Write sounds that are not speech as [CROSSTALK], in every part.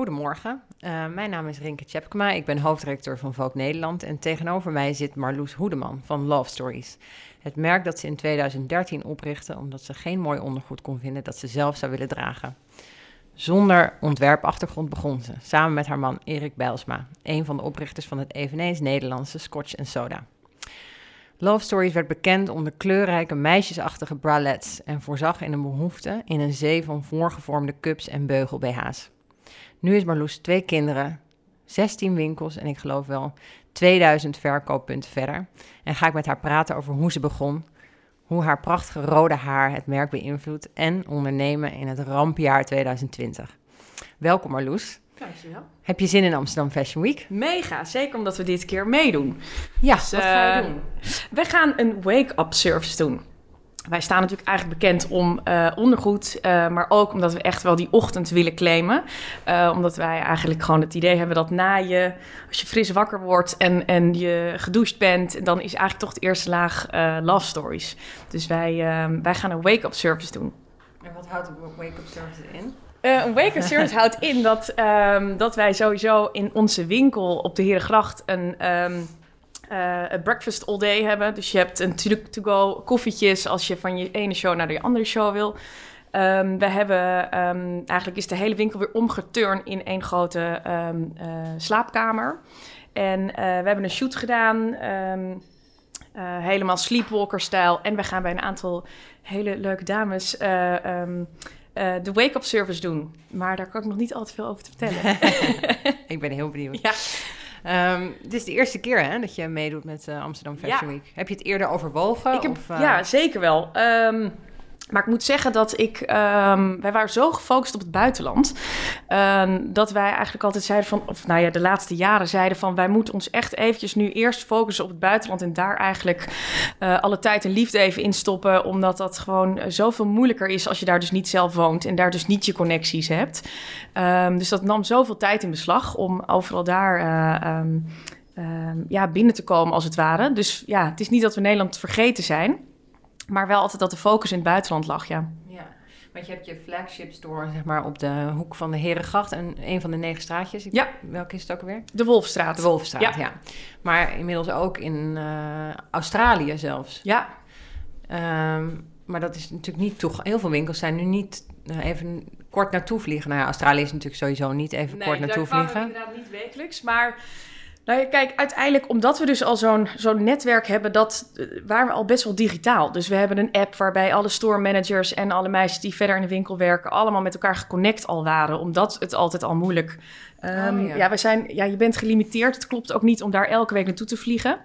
Goedemorgen, uh, mijn naam is Rinke Tjepkema. Ik ben hoofddirecteur van Vogue Nederland en tegenover mij zit Marloes Hoedeman van Love Stories. Het merk dat ze in 2013 oprichtte omdat ze geen mooi ondergoed kon vinden dat ze zelf zou willen dragen. Zonder ontwerpachtergrond begon ze, samen met haar man Erik Bijlsma, een van de oprichters van het eveneens Nederlandse Scotch Soda. Love Stories werd bekend om de kleurrijke meisjesachtige bralettes en voorzag in een behoefte in een zee van voorgevormde cups en beugel-BH's. Nu is Marloes twee kinderen, 16 winkels en ik geloof wel 2000 verkooppunten verder. En ga ik met haar praten over hoe ze begon, hoe haar prachtige rode haar het merk beïnvloedt en ondernemen in het rampjaar 2020. Welkom Marloes. Dankjewel. Heb je zin in Amsterdam Fashion Week? Mega, zeker omdat we dit keer meedoen. Ja, dus, wat ga je uh, doen? We gaan een wake-up service doen. Wij staan natuurlijk eigenlijk bekend om uh, ondergoed, uh, maar ook omdat we echt wel die ochtend willen claimen. Uh, omdat wij eigenlijk gewoon het idee hebben dat na je, als je fris wakker wordt en, en je gedoucht bent, dan is eigenlijk toch de eerste laag love stories. Dus wij, wij gaan een wake-up service doen. En wat houdt een wake-up service in? Uh, een wake-up service houdt in dat, um, dat wij sowieso in onze winkel op de Herengracht een um, uh, breakfast all day hebben. Dus je hebt een to-go koffietjes als je van je ene show naar de andere show wil. Um, we hebben, eigenlijk is de hele winkel weer omgeturnd in één grote uh, slaapkamer. En uh, we hebben een shoot gedaan, helemaal sleepwalker-stijl. En we gaan bij een aantal hele leuke dames de wake-up service doen. Maar daar kan ik nog niet al te veel over te vertellen. [LAUGHS] ik ben heel benieuwd. Ja. Um, dit is de eerste keer hè, dat je meedoet met uh, Amsterdam Fashion Week. Heb je het eerder overwogen? Ik heb, of, uh... Ja, zeker wel. Um, maar ik moet zeggen dat ik... Um, wij waren zo gefocust op het buitenland... Uh, dat wij eigenlijk altijd zeiden van... of nou ja, de laatste jaren zeiden van... wij moeten ons echt eventjes nu eerst focussen op het buitenland... en daar eigenlijk uh, alle tijd en liefde even in stoppen... omdat dat gewoon zoveel moeilijker is... als je daar dus niet zelf woont... en daar dus niet je connecties hebt. Um, dus dat nam zoveel tijd in beslag... om overal daar... Um, ja, binnen te komen als het ware. Dus ja, het is niet dat we Nederland vergeten zijn... Maar wel altijd dat de focus in het buitenland lag, ja. Ja, want je hebt je flagship store zeg maar, op de hoek van de Herengracht en een van de negen straatjes. Ja. Welke is het ook alweer? De Wolfstraat. De Wolfstraat, ja. Maar inmiddels ook in uh, Australië zelfs. Ja. Um, maar dat is natuurlijk niet toe. Heel veel winkels zijn nu niet uh, even kort naartoe vliegen. Nou ja, Australië is natuurlijk sowieso niet even nee, kort naartoe vliegen. Nee, inderdaad niet wekelijks. Maar nou ja, kijk, uiteindelijk omdat we dus al zo'n zo'n netwerk hebben, dat uh, waren we al best wel digitaal. Dus we hebben een app waarbij alle store managers en alle meisjes die verder in de winkel werken, allemaal met elkaar geconnect al waren, omdat het altijd al moeilijk. Um, oh, ja. ja, we zijn, ja, je bent gelimiteerd. Het klopt ook niet om daar elke week naartoe te vliegen.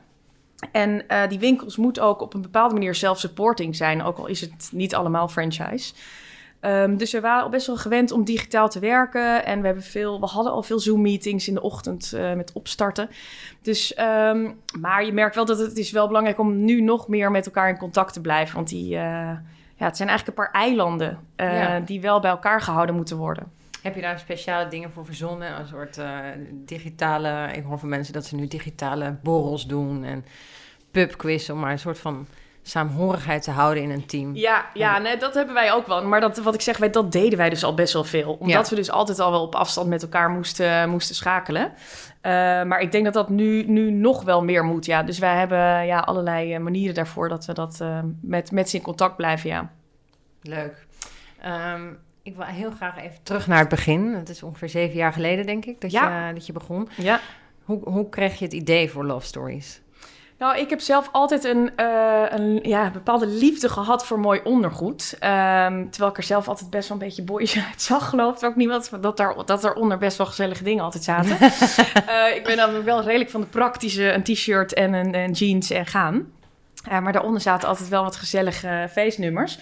En uh, die winkels moeten ook op een bepaalde manier self-supporting zijn, ook al is het niet allemaal franchise. Um, dus we waren al best wel gewend om digitaal te werken. En we, hebben veel, we hadden al veel Zoom-meetings in de ochtend uh, met opstarten. Dus, um, maar je merkt wel dat het is wel belangrijk om nu nog meer met elkaar in contact te blijven. Want die, uh, ja, het zijn eigenlijk een paar eilanden uh, ja. die wel bij elkaar gehouden moeten worden. Heb je daar speciale dingen voor verzonnen? Een soort digitale... Ik hoor van mensen dat ze nu digitale borrels doen en pubquiz... om maar een soort van saamhorigheid te houden in een team. Ja, ja nee, dat hebben wij ook wel. Maar dat, wat ik zeg, wij, dat deden wij dus al best wel veel. Omdat ja. we dus altijd al wel op afstand met elkaar moesten, moesten schakelen. Uh, maar ik denk dat dat nu, nu nog wel meer moet, ja. Dus wij hebben ja, allerlei eh, manieren daarvoor dat we dat uh, met, met ze in contact blijven, ja. Leuk. Um, ik wil heel graag even terug naar het begin. Het is ongeveer zeven jaar geleden, denk ik, dat, ja. je, dat je begon. Ja. Hoe, hoe kreeg je het idee voor Love Stories? Nou, ik heb zelf altijd een, uh, een ja, bepaalde liefde gehad voor mooi ondergoed. Um, terwijl ik er zelf altijd best wel een beetje boys [LAUGHS] uit zag, geloof ik ook niemand dat, daar, dat eronder best wel gezellige dingen altijd zaten. uh, [LAUGHS] ik ben dan wel redelijk van de praktische, een t-shirt en een, jeans en gaan. Uh, maar daaronder zaten altijd wel wat gezellige feestnummers.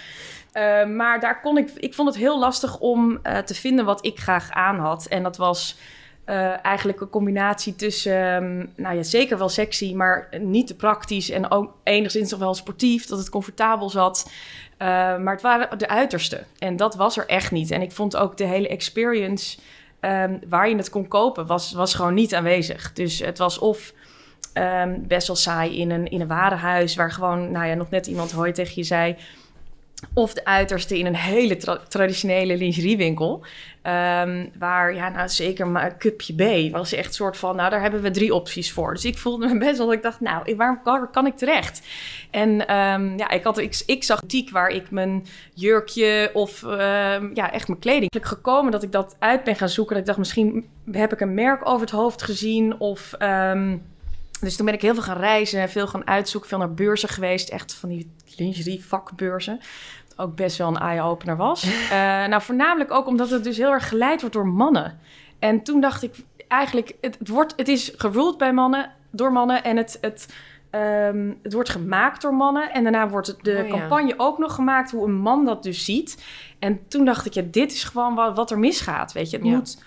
maar daar kon ik, ik vond het heel lastig om te vinden wat ik graag aan had. En dat was uh, eigenlijk een combinatie tussen, um, nou ja, zeker wel sexy, maar niet te praktisch en ook enigszins nog wel sportief, dat het comfortabel zat. Uh, maar het waren de uiterste en dat was er echt niet. En ik vond ook de hele experience um, waar je het kon kopen, was, was gewoon niet aanwezig. Dus het was of um, best wel saai in een, in een warenhuis, waar gewoon, nou ja, nog net iemand hooi tegen je zei Of de uiterste in een hele tra- traditionele lingeriewinkel. Ehm, waar, ja, nou zeker maar cupje B was echt soort van... Nou, daar hebben we drie opties voor. Dus ik voelde me [LAUGHS] best wel... Ik dacht, nou, waar, kan ik terecht? En ehm, ja, ik, had, ik, ik zag een boutique waar ik mijn jurkje of ehm, ja, echt mijn kleding... Ik gekomen dat ik dat uit ben gaan zoeken. Dat ik dacht, misschien heb ik een merk over het hoofd gezien of... dus toen ben ik heel veel gaan reizen, veel gaan uitzoeken, veel naar beurzen geweest. Echt van die lingerie vakbeurzen. Wat ook best wel een eye-opener was. [LAUGHS] Eh, nou, voornamelijk ook omdat het dus heel erg geleid wordt door mannen. En toen dacht ik eigenlijk, het, het wordt, het is geruled bij mannen, door mannen. En het, het, ehm, het wordt gemaakt door mannen. En daarna wordt de Oh ja. campagne ook nog gemaakt hoe een man dat dus ziet. En toen dacht ik, ja, dit is gewoon wat, wat er misgaat. Weet je, het Ja. moet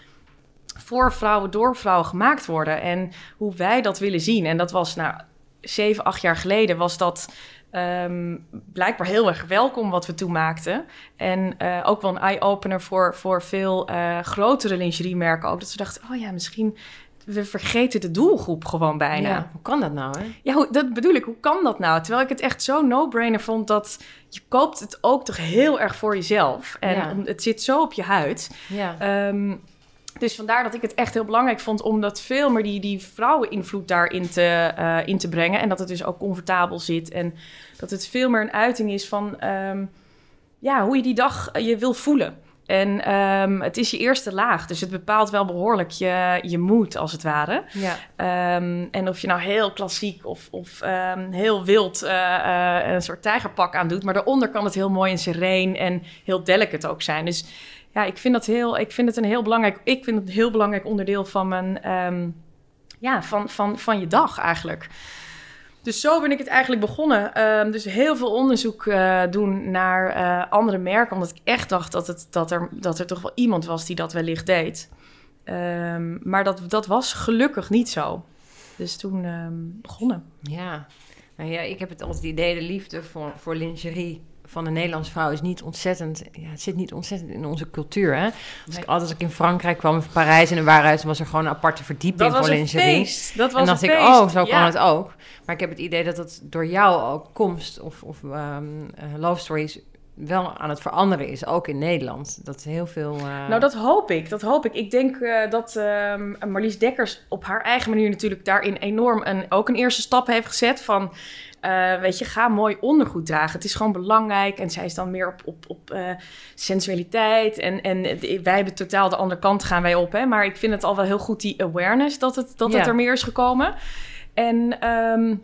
voor vrouwen, door vrouwen gemaakt worden. En hoe wij dat willen zien. En dat was, nou, zeven, acht jaar geleden was dat ehm, blijkbaar heel erg welkom wat we toen maakten. En eh, ook wel een eye-opener voor, voor veel eh, grotere lingeriemerken ook. Dat ze dachten, oh ja, misschien... We vergeten de doelgroep gewoon bijna. Ja, hoe kan dat nou, hè? Ja, hoe, dat bedoel ik. Hoe kan dat nou? Terwijl ik het echt zo no-brainer vond dat je koopt het ook toch heel erg voor jezelf. En Ja. het zit zo op je huid. Ja. Ehm, dus vandaar dat ik het echt heel belangrijk vond om dat veel meer die, die vrouweninvloed daarin te, eh, in te brengen. En dat het dus ook comfortabel zit. En dat het veel meer een uiting is van ehm, ja, hoe je die dag eh, je wil voelen. En ehm, het is je eerste laag, dus het bepaalt wel behoorlijk je, je moed, als het ware. ja. Ehm, en of je nou heel klassiek of, of heel wild eh, een soort tijgerpak aandoet. Maar daaronder kan het heel mooi en sereen en heel delicate ook zijn. Dus ja, ik vind, dat heel, ik vind het een heel belangrijk, ik vind het een heel belangrijk onderdeel van, mijn, ehm, ja, van, van, van je dag eigenlijk. Dus zo ben ik het eigenlijk begonnen. Ehm, dus heel veel onderzoek eh, doen naar eh, andere merken. Omdat ik echt dacht dat, het, dat, er, dat er toch wel iemand was die dat wellicht deed. Ehm, maar dat, dat was gelukkig niet zo. Dus toen begonnen. Ja. Nou ja, ik heb het altijd idee, de liefde voor, voor lingerie van een Nederlandse vrouw is niet ontzettend... Ja, het zit niet ontzettend in onze cultuur, hè? Als Nee. ik altijd als ik in Frankrijk kwam, of Parijs in een warenhuis... dan was er gewoon een aparte verdieping voor lingerie. Dat was en dacht een ik, oh, zo kan het ook. Maar ik heb het idee dat het door jou ook komst of, of ehm, eh, love stories wel aan het veranderen is, ook in Nederland. Dat heel veel... eh, Nou, dat hoop ik. Dat hoop ik. Ik denk eh, dat ehm, Marlies Dekkers op haar eigen manier natuurlijk daarin enorm een, ook een eerste stap heeft gezet van... eh, weet je, ga mooi ondergoed dragen. Het is gewoon belangrijk. En zij is dan meer op, op, op eh, sensualiteit. En, en wij hebben totaal de andere kant gaan wij op. Hè? Maar ik vind het al wel heel goed die awareness dat het, dat het er meer is gekomen. En ehm,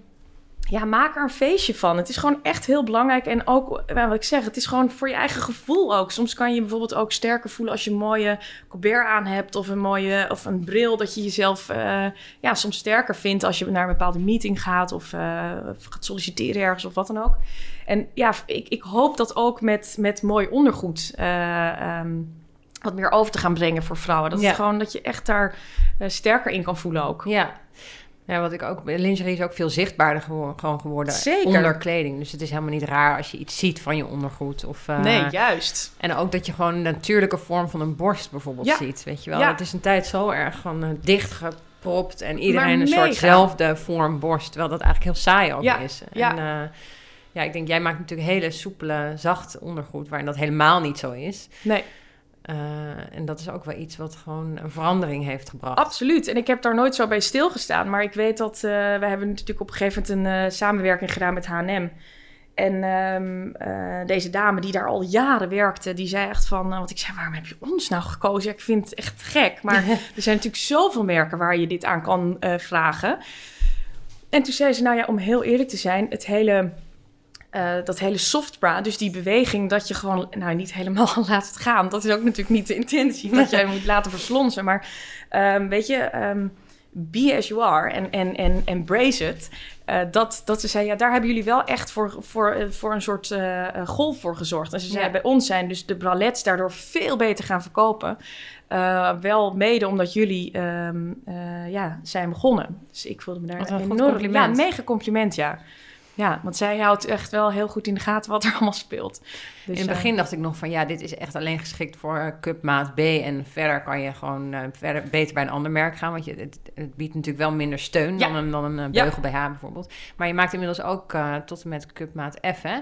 ja, maak er een feestje van. Het is gewoon echt heel belangrijk. En ook, wat ik zeg, het is gewoon voor je eigen gevoel ook. Soms kan je bijvoorbeeld ook sterker voelen als je een mooie colbert aan hebt. Of een mooie, of een bril. Dat je jezelf eh, ja, soms sterker vindt als je naar een bepaalde meeting gaat. Of, eh, of gaat solliciteren ergens of wat dan ook. En ja, ik, ik hoop dat ook met, met mooi ondergoed... eh, ehm, wat meer over te gaan brengen voor vrouwen. Dat, Ja. het gewoon, dat je echt daar sterker in kan voelen ook. Ja. Ja, wat ik ook... Lingerie is ook veel zichtbaarder gewo- gewoon geworden Zeker. onder kleding. Dus het is helemaal niet raar als je iets ziet van je ondergoed. Of, eh, nee, juist. En ook dat je gewoon een natuurlijke vorm van een borst bijvoorbeeld Ja. ziet. Weet je wel? Ja. Het is een tijd zo erg van eh, dichtgepropt en iedereen een soortzelfde vorm borst. Terwijl dat eigenlijk heel saai ook Ja, is. ja. En eh, ja, ik denk, jij maakt natuurlijk hele soepele, zacht ondergoed waarin dat helemaal niet zo is. Nee, Eh, en dat is ook wel iets wat gewoon een verandering heeft gebracht. absoluut. En ik heb daar nooit zo bij stilgestaan. Maar ik weet dat... eh we hebben natuurlijk op een gegeven moment een eh, samenwerking gedaan met H&M. En ehm, eh, deze dame die daar al jaren werkte, die zei echt van... want ik zei, waarom heb je ons nou gekozen? Ja, ik vind het echt gek. Maar [LAUGHS] er zijn natuurlijk zoveel merken waar je dit aan kan vragen. En toen zei ze, nou ja, om heel eerlijk te zijn... het hele... eh, dat hele soft bra, dus die beweging dat je gewoon, nou niet helemaal [LAUGHS] laat het gaan. Dat is ook natuurlijk niet de intentie, dat [LAUGHS] jij moet laten verslonsen. Maar ehm, weet je, ehm, be as you are en, en, en embrace it. Eh, dat, dat ze zei, ja, daar hebben jullie wel echt voor, voor, eh, voor een soort golf voor gezorgd. En ze zei, Ja. bij ons zijn dus de bralets daardoor veel beter gaan verkopen. Wel mede omdat jullie ehm, eh, ja, zijn begonnen. Dus ik voelde me daar een enorm... compliment. Ja, mega compliment, ja. Ja, want zij houdt echt wel heel goed in de gaten wat er [LAUGHS] allemaal speelt. Dus, in het eh, begin dacht ik nog van ja, dit is echt alleen geschikt voor eh, cupmaat B. En verder kan je gewoon eh, verder beter bij een ander merk gaan. Want je, het, het biedt natuurlijk wel minder steun Ja. dan een, dan een beugel BH bijvoorbeeld. Maar je maakt inmiddels ook tot en met cupmaat F, hè?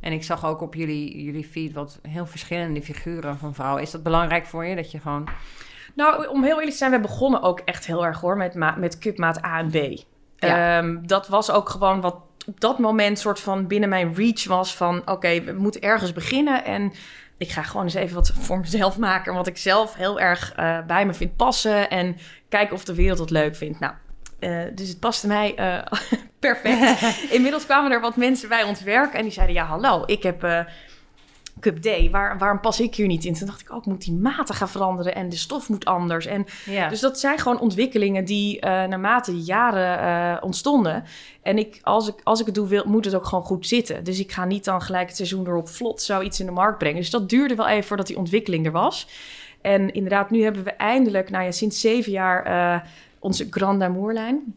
En ik zag ook op jullie, jullie feed wat heel verschillende figuren van vrouwen. Is dat belangrijk voor je, dat je gewoon... Nou, om heel eerlijk te zijn, we begonnen ook echt heel erg hoor met, met cupmaat A en B. Ja. Ehm, dat was ook gewoon wat op dat moment soort van binnen mijn reach was van... oké, we moeten ergens beginnen en ik ga gewoon eens even wat voor mezelf maken... wat ik zelf heel erg eh, bij me vind passen en kijken of de wereld het leuk vindt. Nou, eh, dus het paste mij eh, [LAUGHS] perfect. [LAUGHS] Inmiddels kwamen er wat mensen bij ons werk en die zeiden... ja, hallo, ik heb... Cup D, waar, waarom pas ik hier niet in? Toen dacht ik, oh, ik moet die maten gaan veranderen en de stof moet anders. En Ja. dus dat zijn gewoon ontwikkelingen die eh, naarmate jaren eh, ontstonden. En ik, als, ik, als ik het doe, wil, moet het ook gewoon goed zitten. Dus ik ga niet dan gelijk het seizoen erop vlot zoiets in de markt brengen. Dus dat duurde wel even voordat die ontwikkeling er was. En inderdaad, nu hebben we eindelijk, nou ja, sinds zeven jaar eh, onze Grand Amourlijn.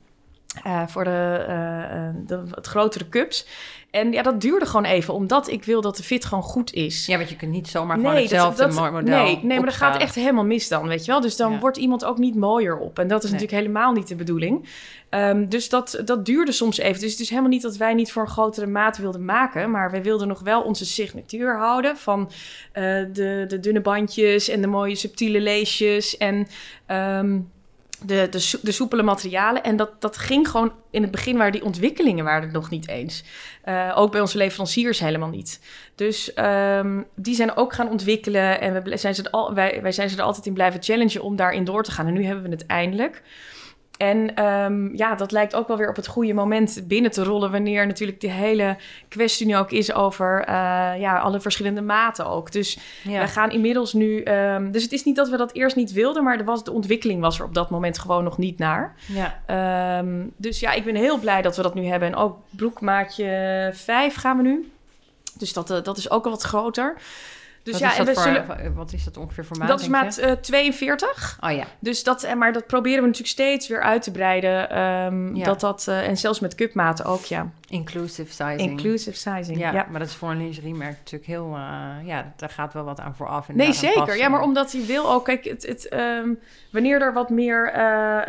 Eh, voor de, eh, eh, de wat grotere cups. En ja, dat duurde gewoon even, omdat ik wil dat de fit gewoon goed is. ja, want je kunt niet zomaar gewoon hetzelfde dat- mo- model Nee, nee maar dat gaat echt helemaal mis dan, weet je wel. Dus dan Ja. wordt iemand ook niet mooier op. En dat is Nee. natuurlijk helemaal niet de bedoeling. Ehm, dus dat, dat duurde soms even. Dus het is helemaal niet dat wij niet voor een grotere maat wilden maken. Maar wij wilden nog wel onze signatuur houden. Van de, de dunne bandjes en de mooie subtiele leesjes. En ehm, de, de, de soepele materialen. En dat, dat ging gewoon in het begin waar die ontwikkelingen waren er nog niet eens. Eh, ook bij onze leveranciers helemaal niet. Dus ehm, die zijn ook gaan ontwikkelen. En we zijn ze al, wij, wij zijn ze er altijd in blijven challengen om daarin door te gaan. En nu hebben we het eindelijk. En ehm, ja, dat lijkt ook wel weer op het goede moment binnen te rollen... wanneer natuurlijk de hele kwestie nu ook is over eh, ja, alle verschillende maten ook. Dus Ja. we gaan inmiddels nu... ehm, dus het is niet dat we dat eerst niet wilden... maar er was, de ontwikkeling was er op dat moment gewoon nog niet naar. ja. Ehm, dus ja, ik ben heel blij dat we dat nu hebben. En ook broekmaatje 5 gaan we nu. Dus dat, eh, dat is ook al wat groter. Dus wat, ja, en we voor, zullen... wat is dat ongeveer voor maat, Dat is maat eh, 42. Oh ja, Dus dat, eh, maar dat proberen we natuurlijk steeds weer uit te breiden. ehm, Ja. dat dat, eh, en zelfs met cupmaten ook, ja. inclusive sizing. Inclusive sizing. Ja, Ja, maar dat is voor een lingeriemerk natuurlijk heel... eh, ja, daar gaat wel wat aan vooraf. Nee, zeker. Ja, maar omdat hij wil ook... Kijk, het, het, ehm, wanneer er wat meer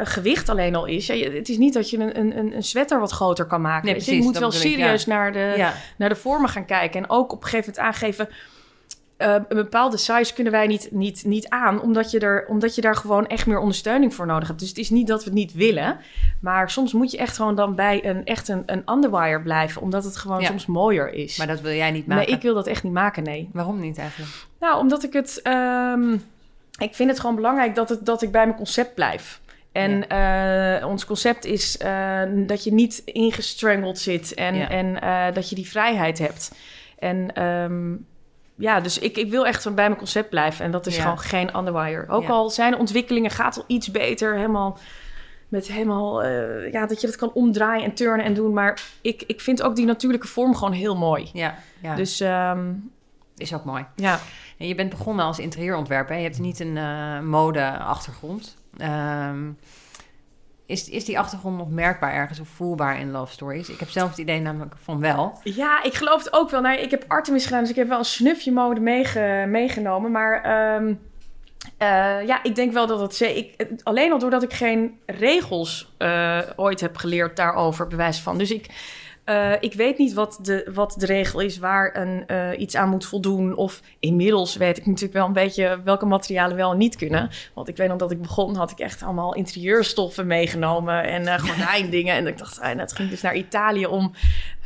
gewicht alleen al is... Ja, het is niet dat je een, een, een sweater wat groter kan maken. Nee, precies, je moet wel ik, serieus naar, de, naar de vormen gaan kijken. En ook op een gegeven moment aangeven... eh, een bepaalde size kunnen wij niet, niet, niet aan, omdat je, er, omdat je daar gewoon echt meer ondersteuning voor nodig hebt. Dus het is niet dat we het niet willen, maar soms moet je echt gewoon dan bij een echt een, een underwire blijven, omdat het gewoon Ja. soms mooier is. maar dat wil jij niet maken. nee, ik wil dat echt niet maken, nee. Waarom niet eigenlijk? Nou, omdat ik het. ehm, ik vind het gewoon belangrijk dat, het, dat ik bij mijn concept blijf. En eh, ons concept is eh, dat je niet ingestrangeld zit en, Ja. en dat je die vrijheid hebt. En ehm, ja, dus ik, ik wil echt bij mijn concept blijven. En dat is Ja. gewoon geen underwire. Ook Ja. al zijn de ontwikkelingen, gaat al iets beter. Helemaal met helemaal, eh, ja, dat je dat kan omdraaien en turnen en doen. Maar ik, ik vind ook die natuurlijke vorm gewoon heel mooi. Ja, ja. Dus ehm, is ook mooi. ja. En je bent begonnen als interieurontwerper. Je hebt niet een eh, mode-achtergrond. Ehm, is, is die achtergrond nog merkbaar ergens of voelbaar in Love Stories? Ik heb zelf het idee namelijk van wel. Ja, ik geloof het ook wel. Nou, ik heb Artemis gedaan, dus ik heb wel een snufje mode meege- meegenomen. Maar ehm, eh, ja, ik denk wel dat het... Ik, alleen al doordat ik geen regels eh, ooit heb geleerd daarover, bewijs van. Dus ik, eh, ik weet niet wat de, wat de regel is waar een, eh, iets aan moet voldoen. Of inmiddels weet ik natuurlijk wel een beetje welke materialen wel en niet kunnen. Want ik weet nog dat ik begon, had ik echt allemaal interieurstoffen meegenomen en eh gordijndingen. En ik dacht, ah, het ging dus naar Italië om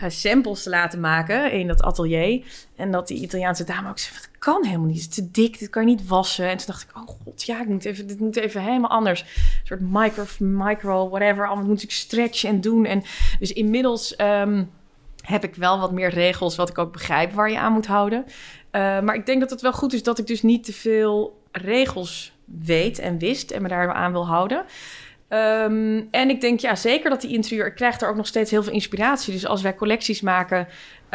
samples te laten maken in dat atelier. En dat die Italiaanse dame ook zei, dat kan helemaal niet. Het is te dik, dit kan je niet wassen. En toen dacht ik, oh god, ja, ik moet even, dit moet even helemaal anders. Een soort micro, micro, whatever. Allemaal moet ik stretchen en doen. En dus inmiddels ehm, heb ik wel wat meer regels, wat ik ook begrijp waar je aan moet houden. Eh, maar ik denk dat het wel goed is dat ik dus niet te veel regels weet en wist en me daar aan wil houden. Ehm, en ik denk ja, zeker dat die interieur, ik krijg daar ook nog steeds heel veel inspiratie. Dus als wij collecties maken,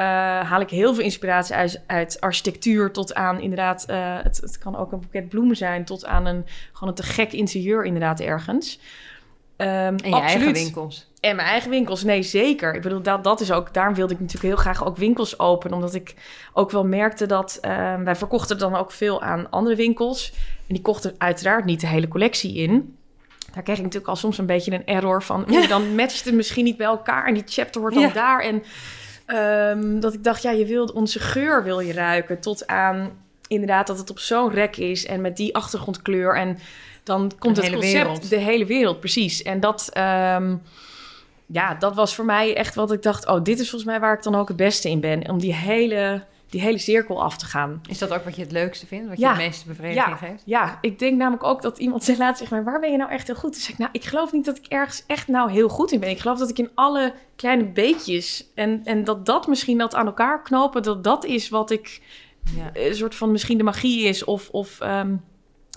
haal ik heel veel inspiratie uit, uit architectuur tot aan inderdaad, eh, het, het kan ook een boeket bloemen zijn, tot aan een gewoon een te gek interieur inderdaad ergens. Ehm, En je eigen absoluut. winkels. En mijn eigen winkels, nee zeker. Ik bedoel, dat, dat is ook, daarom wilde ik natuurlijk heel graag ook winkels openen. Omdat ik ook wel merkte dat ehm, wij verkochten dan ook veel aan andere winkels. En die kochten uiteraard niet de hele collectie in. Daar kreeg ik natuurlijk al soms een beetje een error van. oeh, [LAUGHS] Dan matcht het misschien niet bij elkaar en die chapter hoort dan Ja. daar. En Ehm, dat ik dacht, ja, je wilt onze geur wil je ruiken. Tot aan inderdaad dat het op zo'n rek is en met die achtergrondkleur. En dan komt De het concept, wereld. de hele wereld, precies. En dat, ehm, ja, dat was voor mij echt wat ik dacht, oh, dit is volgens mij waar ik dan ook het beste in ben. Om die hele, die hele cirkel af te gaan. Is dat ook wat je het leukste vindt? Wat Ja. je het meeste bevrediging geeft? Ja, ik denk namelijk ook dat iemand zei laatst tegen mij... waar ben je nou echt heel goed? Toen zei ik, nou, ik geloof niet dat ik ergens echt nou heel goed in ben. Ik geloof dat ik in alle kleine beetjes... en, en dat dat misschien dat aan elkaar knopen... dat dat is wat ik... Ja. een soort van misschien de magie is... of, of ehm,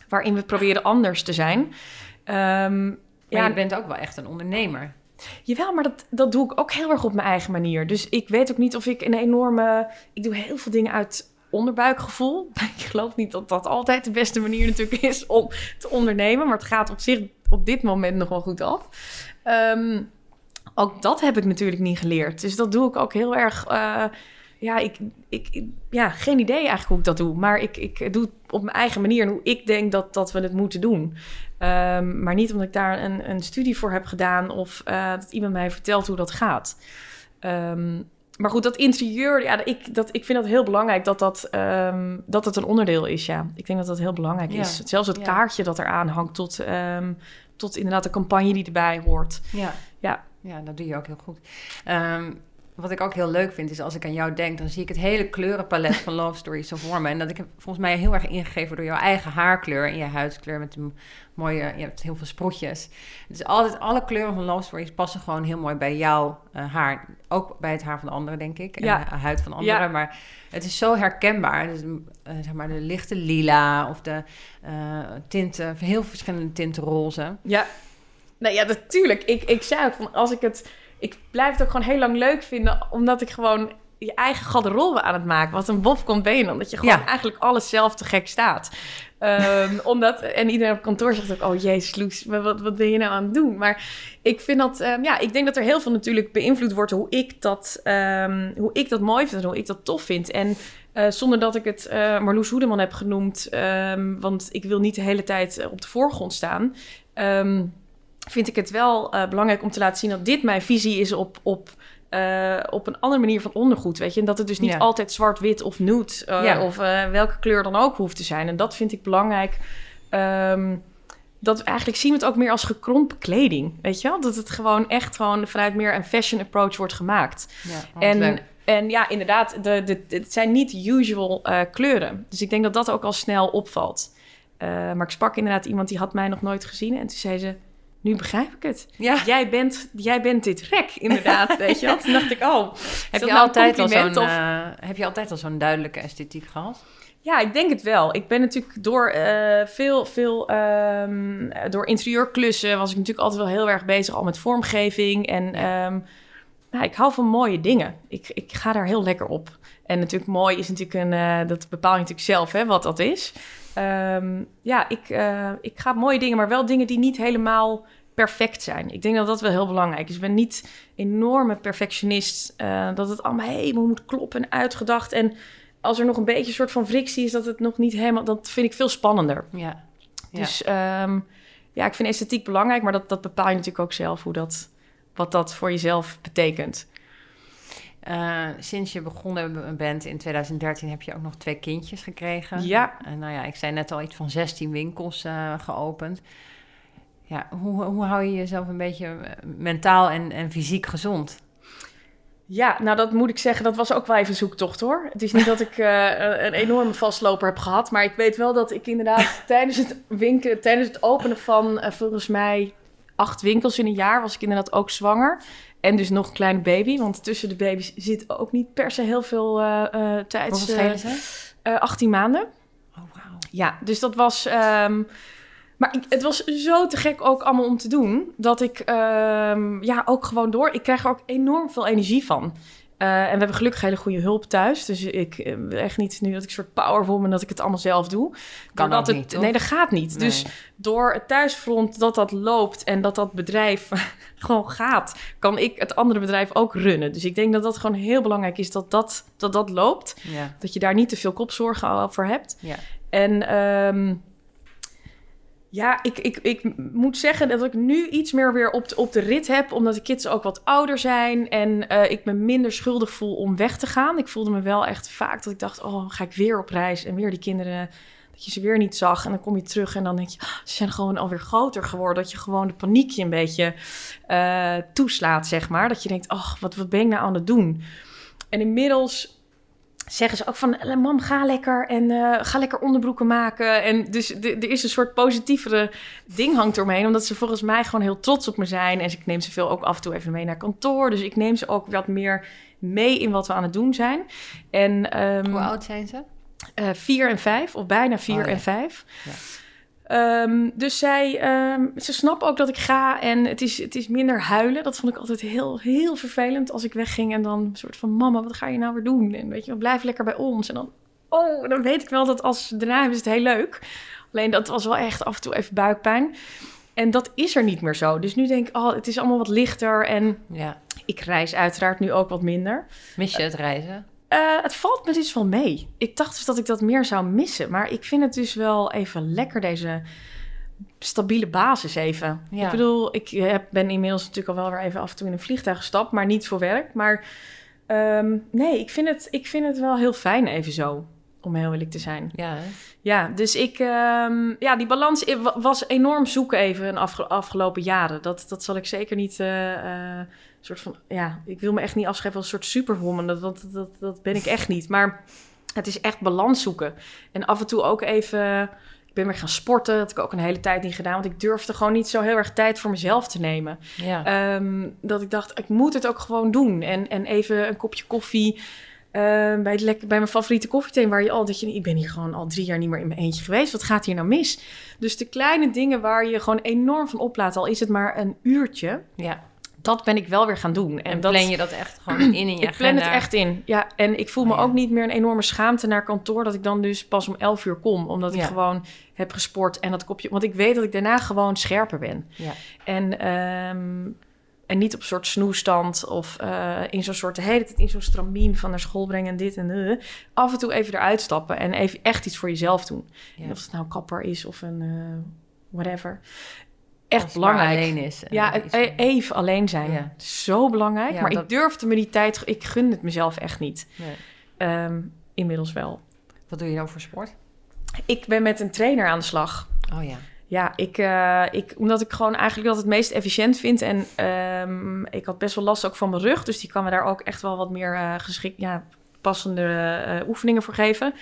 waarin we proberen anders te zijn. Ehm, Maar ja, je bent ook wel echt een ondernemer. Jawel, maar dat, dat doe ik ook heel erg op mijn eigen manier. Dus ik weet ook niet of ik een enorme... Ik doe heel veel dingen uit onderbuikgevoel. [LAUGHS] Ik geloof niet dat dat altijd de beste manier natuurlijk is om te ondernemen. Maar het gaat op zich op dit moment nog wel goed af. Ehm, ook dat heb ik natuurlijk niet geleerd. Dus dat doe ik ook heel erg... eh, ja, ik, ik, ja, geen idee eigenlijk hoe ik dat doe. Maar ik, ik doe het op mijn eigen manier en hoe ik denk dat, dat we het moeten doen. Ehm, maar niet omdat ik daar een, een studie voor heb gedaan of eh, dat iemand mij vertelt hoe dat gaat. Ehm, maar goed, dat interieur, ja, ik, dat, ik vind dat heel belangrijk dat dat, ehm, dat het een onderdeel is. Ja, ik denk dat dat heel belangrijk Ja. is. Zelfs het Ja. kaartje dat eraan hangt, tot, tot inderdaad de campagne die erbij hoort. Ja. Ja. Ja, dat doe je ook heel goed. Wat ik ook heel leuk vind, is als ik aan jou denk, dan zie ik het hele kleurenpalet van Love Stories zo voor me. En dat ik heb volgens mij heel erg ingegeven door jouw eigen haarkleur en je huidskleur met een mooie, je hebt heel veel sproetjes. Dus altijd, alle kleuren van Love Stories passen gewoon heel mooi bij jouw eh, haar. Ook bij het haar van de anderen, denk ik. En Ja. de huid van anderen. Ja. Maar het is zo herkenbaar. Dus, eh, zeg maar de lichte lila of de eh, tinten, heel verschillende tinten roze. Ja, nee, ja, natuurlijk. Ik, ik zei ook van als ik het. Ik blijf het ook gewoon heel lang leuk vinden, omdat ik gewoon je eigen garderobe aan het maken. Wat een bof komt benen, omdat je gewoon Ja. eigenlijk alles zelf te gek staat. Ehm, [LAUGHS] omdat, en iedereen op kantoor zegt ook, oh jezus Loes, wat, wat ben je nou aan het doen? Maar ik vind dat, ehm, ja, ik denk dat er heel veel natuurlijk beïnvloed wordt hoe ik dat, ehm, hoe ik dat mooi vind en hoe ik dat tof vind. En eh, zonder dat ik het eh Marloes Hoedeman heb genoemd, want ik wil niet de hele tijd eh, op de voorgrond staan. Vind ik het wel eh, belangrijk om te laten zien dat dit mijn visie is op, op, eh, op een andere manier van ondergoed. Weet je? En dat het dus niet Ja. altijd zwart-wit of nude Ja. of welke kleur dan ook hoeft te zijn. En dat vind ik belangrijk. Ehm, dat we eigenlijk zien we het ook meer als gekrompen kleding. Weet je wel? Dat het gewoon echt gewoon vanuit meer een fashion approach wordt gemaakt. Ja, En, en ja, inderdaad, de, de, het zijn niet usual kleuren. Dus ik denk dat dat ook al snel opvalt. Maar ik sprak inderdaad iemand die had mij nog nooit gezien. En toen zei ze, nu begrijp ik het. ja. Jij bent, jij bent dit rek, inderdaad. weet je wel? Toen dacht ik, oh, is Heb je, nou altijd al zo'n, of- eh, heb je altijd al zo'n duidelijke esthetiek gehad? Ja, ik denk het wel. Ik ben natuurlijk door eh, veel, veel ehm, door interieurklussen was ik natuurlijk altijd wel heel erg bezig al met vormgeving. En ehm, nou, ik hou van mooie dingen. Ik, ik ga daar heel lekker op. En natuurlijk mooi is natuurlijk een, eh, dat bepaal je natuurlijk zelf hè, wat dat is. Ehm, ja, ik, eh, ik ga mooie dingen, maar wel dingen die niet helemaal perfect zijn. Ik denk dat dat wel heel belangrijk is. Ik ben niet enorme perfectionist. eh, dat het allemaal helemaal moet kloppen en uitgedacht. En als er nog een beetje een soort van frictie is, dat het nog niet helemaal... Dat vind ik veel spannender. Ja. Ja. Dus ehm, ja, ik vind esthetiek belangrijk, maar dat, dat bepaal je natuurlijk ook zelf hoe dat, wat dat voor jezelf betekent. Eh, sinds je begonnen bent in 2013 heb je ook nog twee kindjes gekregen. Ja. En nou ja, ik zei net al iets van 16 winkels eh, geopend. Ja, hoe, hoe hou je jezelf een beetje eh, mentaal en, en fysiek gezond? Ja, nou dat moet ik zeggen, dat was ook wel even zoektocht hoor. Het is niet dat ik eh, een- enorme vastloper heb gehad, maar ik weet wel dat ik inderdaad [LAUGHS] tijdens het winken, tijdens het openen van eh, volgens mij acht winkels in een jaar was ik inderdaad ook zwanger. En dus nog een kleine baby, want tussen de baby's zit ook niet per se heel veel tijd. Hoeveel schelen ze? eh, 18 maanden. Oh, wauw. Ja, dus dat was. ehm, maar ik, het was zo te gek ook allemaal om te doen. Dat ik ehm, ja, ook gewoon door. Ik krijg er ook enorm veel energie van. Eh, en we hebben gelukkig hele goede hulp thuis. Dus ik eh, echt niet nu dat ik een soort powerful ben dat ik het allemaal zelf doe. Kan het, niet, toch? Nee, dat gaat niet. Nee. Dus door het thuisfront dat dat loopt en dat dat bedrijf [LAUGHS] gewoon gaat, kan ik het andere bedrijf ook runnen. Dus ik denk dat dat gewoon heel belangrijk is dat dat, dat, dat loopt. Ja, Dat je daar niet te veel kopzorgen voor hebt. ja. En ehm, Ja, ik, ik, ik moet zeggen dat ik nu iets meer weer op de, op de rit heb, omdat de kids ook wat ouder zijn en eh, ik me minder schuldig voel om weg te gaan. Ik voelde me wel echt vaak dat ik dacht, oh, ga ik weer op reis en weer die kinderen, dat je ze weer niet zag. En dan kom je terug en dan denk je, oh, ze zijn gewoon alweer groter geworden. Dat je gewoon de paniekje een beetje uh, toeslaat, zeg maar. Dat je denkt, oh, wat, wat ben ik nou aan het doen? En inmiddels zeggen ze ook van... mam, ga lekker en uh, ga lekker onderbroeken maken. En dus er is een soort positievere ding hangt eromheen... omdat ze volgens mij gewoon heel trots op me zijn. En ik neem ze veel ook af en toe even mee naar kantoor. Dus ik neem ze ook wat meer mee in wat we aan het doen zijn. En, um, Hoe oud zijn ze? Uh, vier en vijf, of bijna vier oh, en vijf. Ja. Um, dus zij, um, ze snappen ook dat ik ga en het is, het is minder huilen. Dat vond ik altijd heel, heel vervelend als ik wegging en dan een soort van... Mama, wat ga je nou weer doen? En weet je, blijf lekker bij ons. En dan, oh, dan weet ik wel dat als daarna is het heel leuk. Alleen dat was wel echt af en toe even buikpijn. En dat is er niet meer zo. Dus nu denk ik, oh, het is allemaal wat lichter en ja. ik reis uiteraard nu ook wat minder. Mis je het reizen? Uh, het valt me dus wel mee. Ik dacht dus dat ik dat meer zou missen. Maar ik vind het dus wel even lekker, deze stabiele basis even. Ja. Ik bedoel, ik heb, ben inmiddels natuurlijk al wel weer even af en toe in een vliegtuig gestapt. Maar niet voor werk. Maar um, nee, ik vind, het, ik vind het wel heel fijn even zo. Om heel eerlijk te zijn. Ja, ja dus ik... Um, ja, die balans was enorm zoeken even in afge afgelopen jaren. Dat, dat zal ik zeker niet... Uh, uh, soort van, ja, ik wil me echt niet afschrijven als een soort superwoman. Dat, dat, dat, dat ben ik echt niet. Maar het is echt balans zoeken. En af en toe ook even, ik ben weer gaan sporten. Dat heb ik ook een hele tijd niet gedaan. Want ik durfde gewoon niet zo heel erg tijd voor mezelf te nemen. Ja. Um, dat ik dacht, ik moet het ook gewoon doen. En, en even een kopje koffie. Uh, bij, het lekker, bij mijn favoriete koffieteen, waar je al dat je, ik ben hier gewoon al drie jaar niet meer in mijn eentje geweest. Wat gaat hier nou mis? Dus de kleine dingen waar je gewoon enorm van oplaat, al is het maar een uurtje. Ja dat ben ik wel weer gaan doen. En, plan je dat echt gewoon in [CLEARS THROAT] in je Ik plan het echt in, ja. En ik voel me oh, ook niet meer een enorme schaamte naar kantoor... dat ik dan dus pas om 11 uur kom. Omdat ik gewoon heb gesport en dat kopje... Want ik weet dat ik daarna gewoon scherper ben. Ja. En, um, en niet op een soort snoestand of uh, in zo'n soort... de hele tijd in zo'n stramien van naar school brengen en dit en uh, Af en toe even eruit stappen en even echt iets voor jezelf doen. Ja. Of het nou kapper is of een... Uh, whatever echt belangrijk. alleen is. Ja, e- even alleen zijn. Ja. Zo belangrijk. maar ik durfde me die tijd... Ik gun het mezelf echt niet. Nee. Um, inmiddels wel. Wat doe je dan voor sport? Ik ben met een trainer aan de slag. Oh ja. Ja, ik, uh, ik, omdat ik gewoon eigenlijk dat het meest efficiënt vind. En um, ik had best wel last ook van mijn rug. Dus die kan me daar ook echt wel wat meer uh, geschikt... Ja, passende uh, oefeningen voor geven.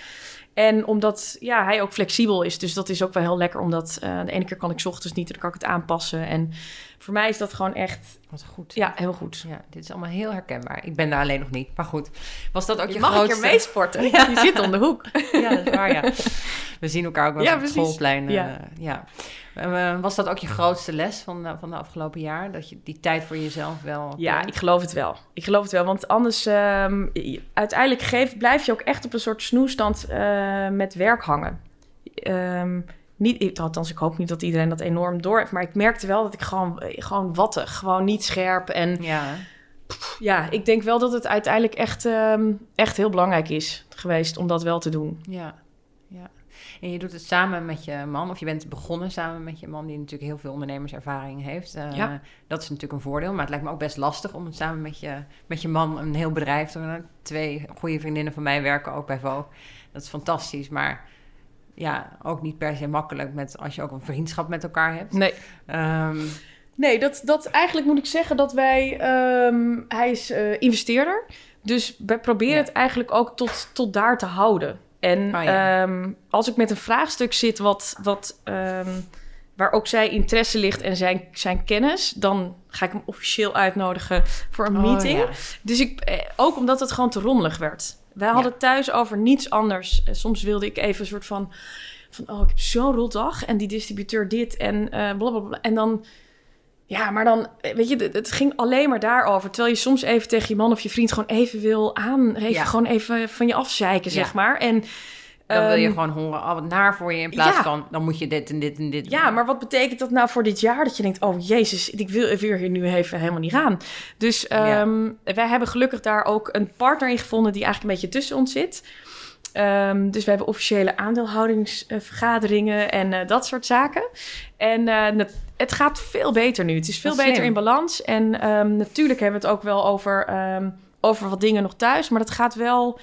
En omdat ja, hij ook flexibel is. Dus dat is ook wel heel lekker. Omdat uh, de ene keer kan ik ochtends niet. Dan kan ik het aanpassen. En voor mij is dat gewoon echt... Wat goed. Ja, heel goed. Ja, dit is allemaal heel herkenbaar. Ik ben daar alleen nog niet. Maar goed. Was dat ook je, je mag grootste... een keer meesporten. Ja. Je zit om de hoek. [LAUGHS] Ja, dat is waar, ja. We zien elkaar ook wel ja, op het schoolplein. Ja. Uh, ja. Uh, was dat ook je grootste les van de, van de afgelopen jaar? Dat je die tijd voor jezelf wel... Ja, ik geloof het wel. Ik geloof het wel. Want anders... Um, uiteindelijk geef, blijf je ook echt op een soort snoestand uh, met werk hangen. Um, niet, althans, ik hoop niet dat iedereen dat enorm door heeft. Maar ik merkte wel dat ik gewoon, gewoon wattig, gewoon niet scherp. En ja, ja ik denk wel dat het uiteindelijk echt, um, echt heel belangrijk is geweest om dat wel te doen. Ja, ja. En je doet het samen met je man, of je bent begonnen samen met je man, die natuurlijk heel veel ondernemerservaring heeft. Uh, ja. Dat is natuurlijk een voordeel, maar het lijkt me ook best lastig om het samen met je, met je man een heel bedrijf te doen. Twee goede vriendinnen van mij werken ook bij Vogue. Dat is fantastisch, maar ja, ook niet per se makkelijk met als je ook een vriendschap met elkaar hebt. Nee. Um, nee, dat, dat eigenlijk moet ik zeggen dat wij. Um, hij is uh, investeerder. Dus wij proberen het eigenlijk ook tot, tot daar te houden. En oh, ja. um, als ik met een vraagstuk zit wat, wat, waar ook zijn interesse ligt en zijn, zijn kennis, dan ga ik hem officieel uitnodigen voor een oh, meeting. Ja. Dus ik, eh, ook omdat het gewoon te rommelig werd. Wij hadden thuis over niets anders. Eh, soms wilde ik even een soort van... van oh, ik heb zo'n rotdag en die distributeur dit en uh, blablabla. En dan... Ja, maar dan, eh, weet je, het ging alleen maar daarover. Terwijl je soms even tegen je man of je vriend gewoon even wil aan... Even, Gewoon even van je afzeiken, zeg maar. En dan wil je ehm, gewoon horen, al wat naar voor je in plaats van dan moet je dit en dit en dit. Ja, maar wat betekent dat nou voor dit jaar? Dat je denkt, oh jezus, ik wil hier nu even helemaal niet gaan. Dus um, wij hebben gelukkig daar ook een partner in gevonden die eigenlijk een beetje tussen ons zit. Ehm, dus we hebben officiële aandeelhoudingsvergaderingen en eh, dat soort zaken. En eh, het gaat veel beter nu. Het is veel beter in balans. En ehm, natuurlijk hebben we het ook wel over, ehm, over wat dingen nog thuis. Maar dat gaat wel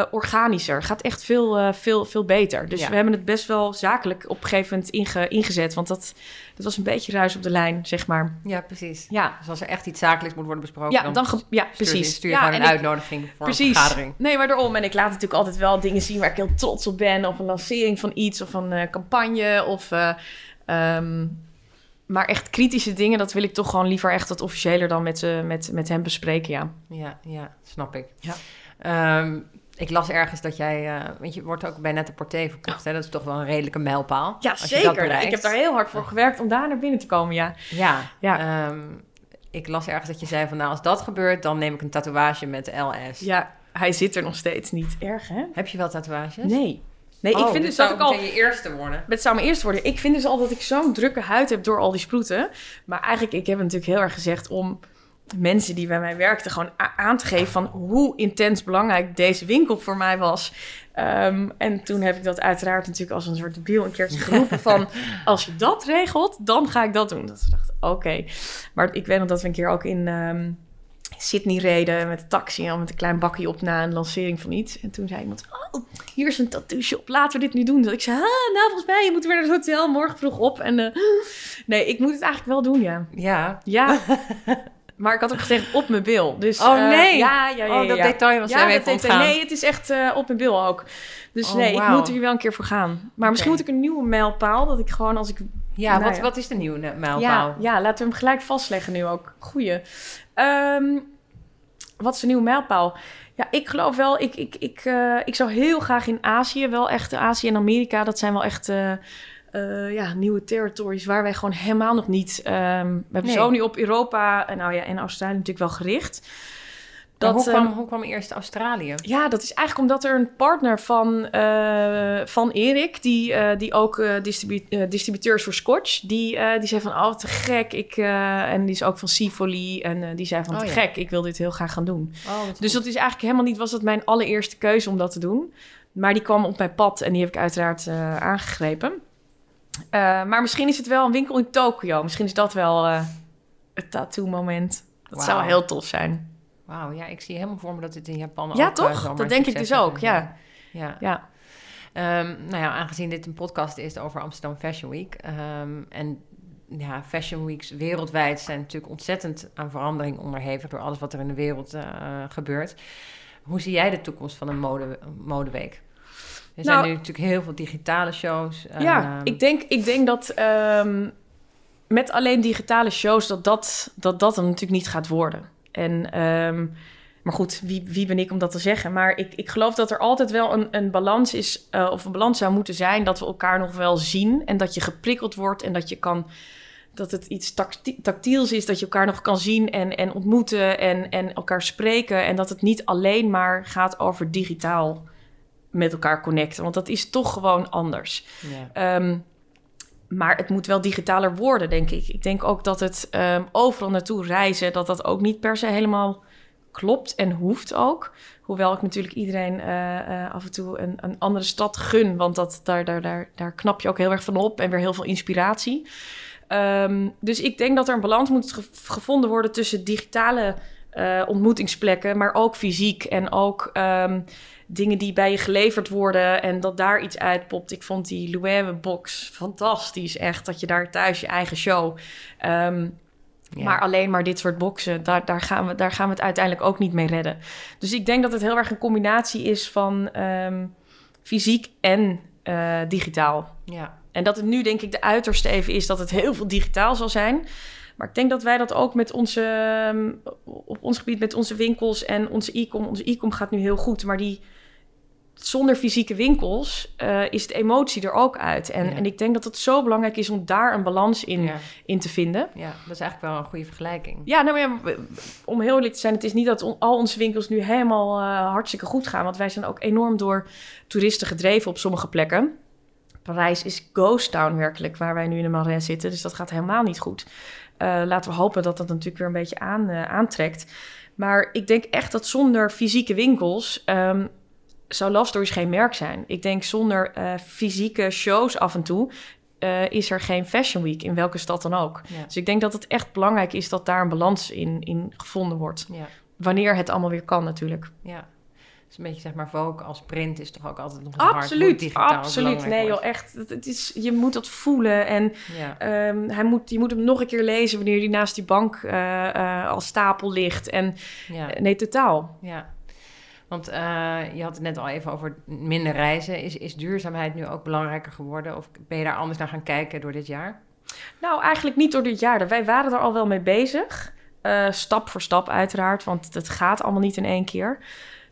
uh, organischer. Gaat echt veel, uh, veel, veel beter. Dus we hebben het best wel zakelijk op een gegeven moment inge, ingezet. Want dat, dat was een beetje ruis op de lijn, zeg maar. Ja, precies. Ja. Dus als er echt iets zakelijks moet worden besproken... Ja, dan, dan ja precies. Stuur je ja, gewoon een uitnodiging voor precies. een vergadering. Nee, maar daarom. En ik laat natuurlijk altijd wel dingen zien waar ik heel trots op ben. Of een lancering van iets, of een uh, campagne, of... Um, maar echt kritische dingen, dat wil ik toch gewoon liever echt wat officiëler dan met, uh, met, met hem bespreken, ja. Ja, ja snap ik. Ja. Um, ik las ergens dat jij, uh, want je wordt ook bij Nette Porté verkocht. Hè? Dat is toch wel een redelijke mijlpaal. Ja, zeker. Ik heb daar heel hard voor gewerkt om daar naar binnen te komen, ja. Ja, ja. Um, ik las ergens dat je zei van, nou, als dat gebeurt, dan neem ik een tatoeage met LS. Ja, hij zit er nog steeds niet. Erg, hè? Heb je wel tatoeages? Nee. Nee, ik oh, vind dus dat ik al. je eerste worden. Het zou mijn eerste worden. Ik vind dus al dat ik zo'n drukke huid heb door al die sproeten. Maar eigenlijk, ik heb natuurlijk heel erg gezegd om mensen die bij mij werkten gewoon aan te geven van hoe intens belangrijk deze winkel voor mij was. Ehm, en toen heb ik dat uiteraard natuurlijk als een soort debiel een keertje geroepen [LAUGHS] van... als je dat regelt, dan ga ik dat doen. Dat ik dacht, oké. Maar ik weet nog dat we een keer ook in um, Sydney reden met de taxi... en met een klein bakje op na een lancering van iets. En toen zei iemand, oh, hier is een tattoo shop, laten we dit nu doen. Dat ik zei, ah, nou volgens mij, je moet weer naar het hotel, morgen vroeg op. En uh, [GASPS] nee, ik moet het eigenlijk wel doen, ja. Ja. Ja. [LAUGHS] Maar ik had ook gezegd op mijn bil. Dus, oh nee. Uh, ja, ja, ja, oh, dat detail was ja, even ontgaan. Nee, het is echt uh, op mijn bil ook. Dus oh, nee, wow. ik moet er hier wel een keer voor gaan. Maar okay. misschien moet ik een nieuwe mijlpaal. Dat ik gewoon als ik... Ja, nou, wat, wat is de nieuwe mijlpaal? Ja, ja, laten we hem gelijk vastleggen nu ook. Goeie. Um, wat is de nieuwe mijlpaal? Ja, ik geloof wel, ik, ik, ik, uh, ik zou heel graag in Azië, wel echt Azië en Amerika, dat zijn wel echt uh, uh, ja, nieuwe territories waar wij gewoon helemaal nog niet. Um, we hebben nee. zo nu op Europa en, nou ja, en Australië natuurlijk wel gericht. Dat, hoe, kwam, um, hoe kwam eerst Australië? Ja, dat is eigenlijk omdat er een partner van, uh, van Erik, die, uh, die ook uh, distribu distributeur is voor Scotch, die, die zei van, oh, te gek. Ik, en die is ook van Sivoli. En die zei van, oh, te ja. gek, ik wil dit heel graag gaan doen. Oh, dus dat is eigenlijk helemaal niet, was dat mijn allereerste keuze om dat te doen. Maar die kwam op mijn pad en die heb ik uiteraard aangegrepen. Uh, maar misschien is het wel een winkel in Tokio. Misschien is dat wel uh, het tattoo-moment. Dat wow. zou heel tof zijn. Wauw, ja, ik zie helemaal voor me dat dit in Japan ja, ook... toch? Uh, dat denk ik dus ook, ja. Ja. ja. Um, nou ja, aangezien dit een podcast is over Amsterdam Fashion Week... Um, en ja, Fashion Weeks wereldwijd zijn natuurlijk ontzettend aan verandering onderhevig... door alles wat er in de wereld gebeurt. Hoe zie jij de toekomst van een mode, modeweek? Er zijn nou, nu natuurlijk heel veel digitale shows. Ja, uh, ik, denk, ik denk dat um, met alleen digitale shows dat dat, dat, dat er natuurlijk niet gaat worden. En, um, maar goed, wie, wie ben ik om dat te zeggen? Maar ik, ik geloof dat er altijd wel een, een balans is, uh, of een balans zou moeten zijn, dat we elkaar nog wel zien en dat je geprikkeld wordt en dat je kan dat het iets tactiels is, dat je elkaar nog kan zien en, en ontmoeten en, en elkaar spreken. En dat het niet alleen maar gaat over digitaal met elkaar connecten. Want dat is toch gewoon anders. Ja. Um, maar het moet wel digitaler worden, denk ik. Ik denk ook dat het um, overal naartoe reizen, dat dat ook niet per se helemaal klopt en hoeft ook. Hoewel ik natuurlijk iedereen uh, uh, af en toe een, een, andere stad gun. Want dat, daar, daar, daar, daar knap je ook heel erg van op en weer heel veel inspiratie. Um, dus ik denk dat er een balans moet ge gevonden worden tussen digitale uh, ontmoetingsplekken, maar ook fysiek en ook um, dingen die bij je geleverd worden en dat daar iets uitpopt. Ik vond die Loewe box fantastisch, echt dat je daar thuis je eigen show. Um, ja. Maar alleen maar dit soort boxen, daar, daar, gaan we, daar gaan we het uiteindelijk ook niet mee redden. Dus ik denk dat het heel erg een combinatie is van um, fysiek en uh, digitaal. Ja. En dat het nu denk ik de uiterste even is dat het heel veel digitaal zal zijn. Maar ik denk dat wij dat ook met onze, um, op ons gebied, met onze winkels en onze e-com. Onze e-com gaat nu heel goed, maar die zonder fysieke winkels uh, is de emotie er ook uit. En, ja. en ik denk dat het zo belangrijk is om daar een balans in, ja. in te vinden. Ja, dat is eigenlijk wel een goede vergelijking. Ja, nou ja, om heel eerlijk te zijn, het is niet dat al onze winkels nu helemaal uh, hartstikke goed gaan. Want wij zijn ook enorm door toeristen gedreven op sommige plekken. Parijs is ghost town werkelijk, waar wij nu in de Marais zitten. Dus dat gaat helemaal niet goed. Uh, laten we hopen dat dat natuurlijk weer een beetje aan, aantrekt. Maar ik denk echt dat zonder fysieke winkels... Um, zou Love Stories geen merk zijn. Ik denk zonder uh, fysieke shows af en toe uh, is er geen Fashion Week, in welke stad dan ook. Ja. Dus ik denk dat het echt belangrijk is dat daar een balans in, in gevonden wordt. Ja, Wanneer het allemaal weer kan natuurlijk. ja. Dus een beetje zeg maar Vogue als print is toch ook altijd nog hard hoe Absoluut, digitaal absoluut. Nee joh, echt. Het, is, je moet dat voelen en Ja. ehm, hij moet, je moet hem nog een keer lezen wanneer hij naast die bank eh, eh, als stapel ligt. En nee, totaal. Ja, want eh, je had het net al even over minder reizen. Is, is duurzaamheid nu ook belangrijker geworden? Of ben je daar anders naar gaan kijken door dit jaar? Nou, eigenlijk niet door dit jaar. Wij waren er al wel mee bezig. Eh, stap voor stap uiteraard, want het gaat allemaal niet in één keer.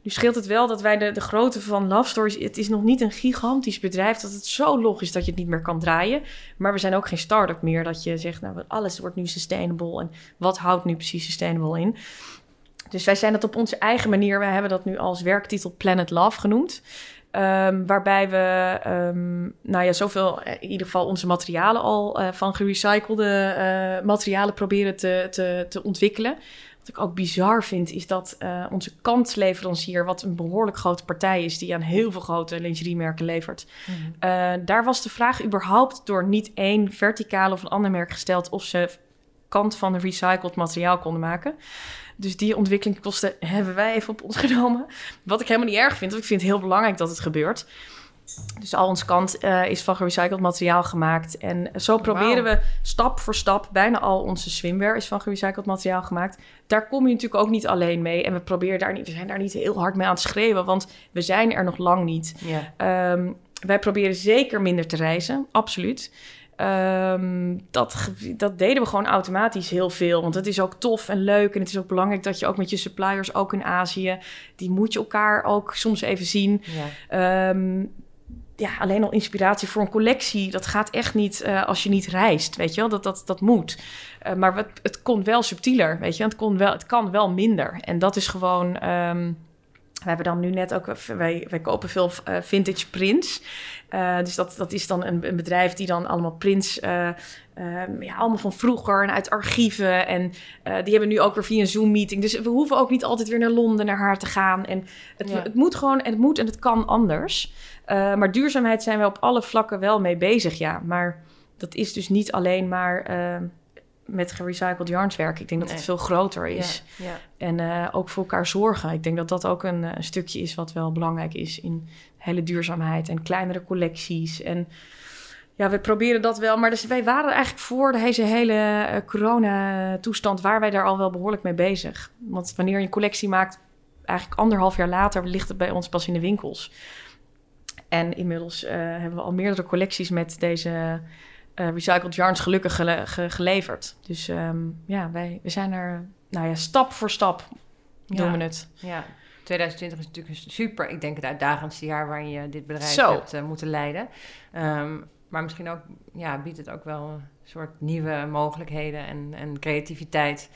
Nu scheelt het wel dat wij de, de grootte van Love Stories... Het is nog niet een gigantisch bedrijf dat het zo log is dat je het niet meer kan draaien. Maar we zijn ook geen start-up meer dat je zegt... nou, alles wordt nu sustainable. En wat houdt nu precies sustainable in? Dus wij zijn dat op onze eigen manier. Wij hebben dat nu als werktitel Planet Love genoemd. Ehm, waarbij we, ehm, nou ja, zoveel, eh, in ieder geval onze materialen al eh, van gerecyclede eh, materialen proberen te, te, te ontwikkelen. Wat ik ook bizar vind, is dat eh, onze kantleverancier, wat een behoorlijk grote partij is, die aan heel veel grote lingeriemerken levert, eh, daar was de vraag überhaupt door niet één verticale of een ander merk gesteld of ze kant van recycled materiaal konden maken. Dus die ontwikkelingskosten hebben wij even op ons [LAUGHS] genomen. Wat ik helemaal niet erg vind, want ik vind het heel belangrijk dat het gebeurt. Dus al ons kant eh, is van gerecycled materiaal gemaakt. En zo proberen we stap voor stap, bijna al onze swimwear is van gerecycled materiaal gemaakt. Daar kom je natuurlijk ook niet alleen mee. En we proberen daar niet, we zijn daar niet heel hard mee aan het schreeuwen, want we zijn er nog lang niet. Ehm, wij proberen zeker minder te reizen, absoluut. Ehm, dat, dat deden we gewoon automatisch heel veel. Want het is ook tof en leuk. En het is ook belangrijk dat je ook met je suppliers, ook in Azië, die moet je elkaar ook soms even zien. ja, Ehm, ja, alleen al inspiratie voor een collectie, dat gaat echt niet eh, als je niet reist, weet je wel. Dat, dat, dat moet. Eh, maar wat, het kon wel subtieler, weet je. Het, kon wel, het kan wel minder. En dat is gewoon... ehm, we hebben dan nu net ook... Wij, wij kopen veel eh, vintage prints. Eh, dus dat, dat is dan een, een bedrijf die dan allemaal prints... eh, ehm, ja, allemaal van vroeger en uit archieven. En eh, die hebben nu ook weer via een Zoom-meeting. Dus we hoeven ook niet altijd weer naar Londen naar haar te gaan. En het, Ja. het moet gewoon en het moet en het kan anders. Maar duurzaamheid zijn we op alle vlakken wel mee bezig, ja. Maar dat is dus niet alleen maar uh, met gerecycled yarns werken. Ik denk dat het veel groter is. ja, ja. En uh, ook voor elkaar zorgen. Ik denk dat dat ook een, een, stukje is wat wel belangrijk is in hele duurzaamheid en kleinere collecties. En ja, we proberen dat wel. Maar dus wij waren eigenlijk voor deze hele uh, corona-toestand, waar wij daar al wel behoorlijk mee bezig. Want wanneer je een collectie maakt, eigenlijk anderhalf jaar later, ligt het bij ons pas in de winkels. En inmiddels uh, hebben we al meerdere collecties met deze uh, recycled yarns gelukkig gele ge geleverd. Dus um, ja, wij, we zijn er, nou ja, stap voor stap doen we het. Ja, 2020 is natuurlijk een super, ik denk het uitdagendste jaar waarin je dit bedrijf Zo. hebt uh, moeten leiden. Um, maar misschien ook, ja, biedt het ook wel een soort nieuwe mogelijkheden en, en creativiteit.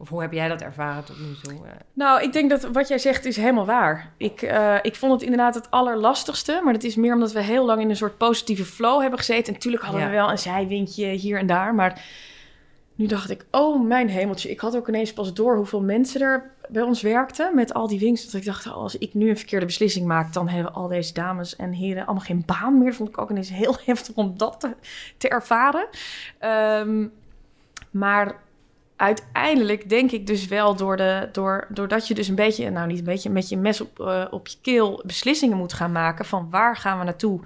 Of hoe heb jij dat ervaren tot nu toe? Uh, Nou, ik denk dat wat jij zegt is helemaal waar. Ik, uh, ik vond het inderdaad het allerlastigste. Maar dat is meer omdat we heel lang in een soort positieve flow hebben gezeten. En natuurlijk hadden Ja. we wel een zijwindje hier en daar. Maar nu dacht ik, oh mijn hemeltje. Ik had ook ineens pas door hoeveel mensen er bij ons werkten met al die winkels. Dat ik dacht, oh, als ik nu een verkeerde beslissing maak... dan hebben al deze dames en heren allemaal geen baan meer. Dat vond ik ook ineens heel [LAUGHS] heftig om dat te, te ervaren. Um, maar uiteindelijk denk ik dus wel door de, door, doordat je dus een beetje, nou niet een beetje, met je mes op, uh, op je keel beslissingen moet gaan maken van waar gaan we naartoe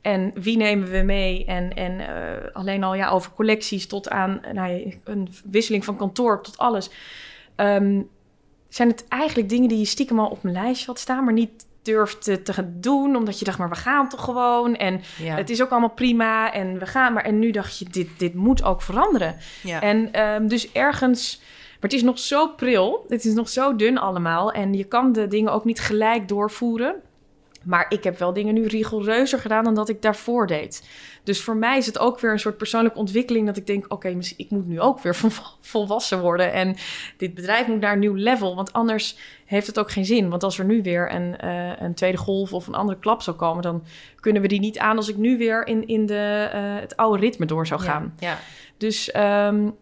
en wie nemen we mee en, en uh, alleen al ja, over collecties tot aan nou, een wisseling van kantoor tot alles. Um, zijn het eigenlijk dingen die je stiekem al op mijn lijstje had staan, maar niet durft te, te gaan doen, omdat je dacht, maar we gaan toch gewoon. En ja. het is ook allemaal prima en we gaan. Maar en nu dacht je, dit, dit moet ook veranderen. Ja. En um, dus ergens, maar het is nog zo pril, het is nog zo dun allemaal. En je kan de dingen ook niet gelijk doorvoeren. Maar ik heb wel dingen nu rigoureuzer gedaan dan dat ik daarvoor deed. Dus voor mij is het ook weer een soort persoonlijke ontwikkeling... dat ik denk, oké, okay, ik moet nu ook weer [LAUGHS] volwassen worden... en dit bedrijf moet naar een nieuw level... want anders heeft het ook geen zin. Want als er nu weer een, uh, een tweede golf of een andere klap zou komen... dan kunnen we die niet aan als ik nu weer in, in de, uh, het oude ritme door zou gaan. Ja, ja. Dus um,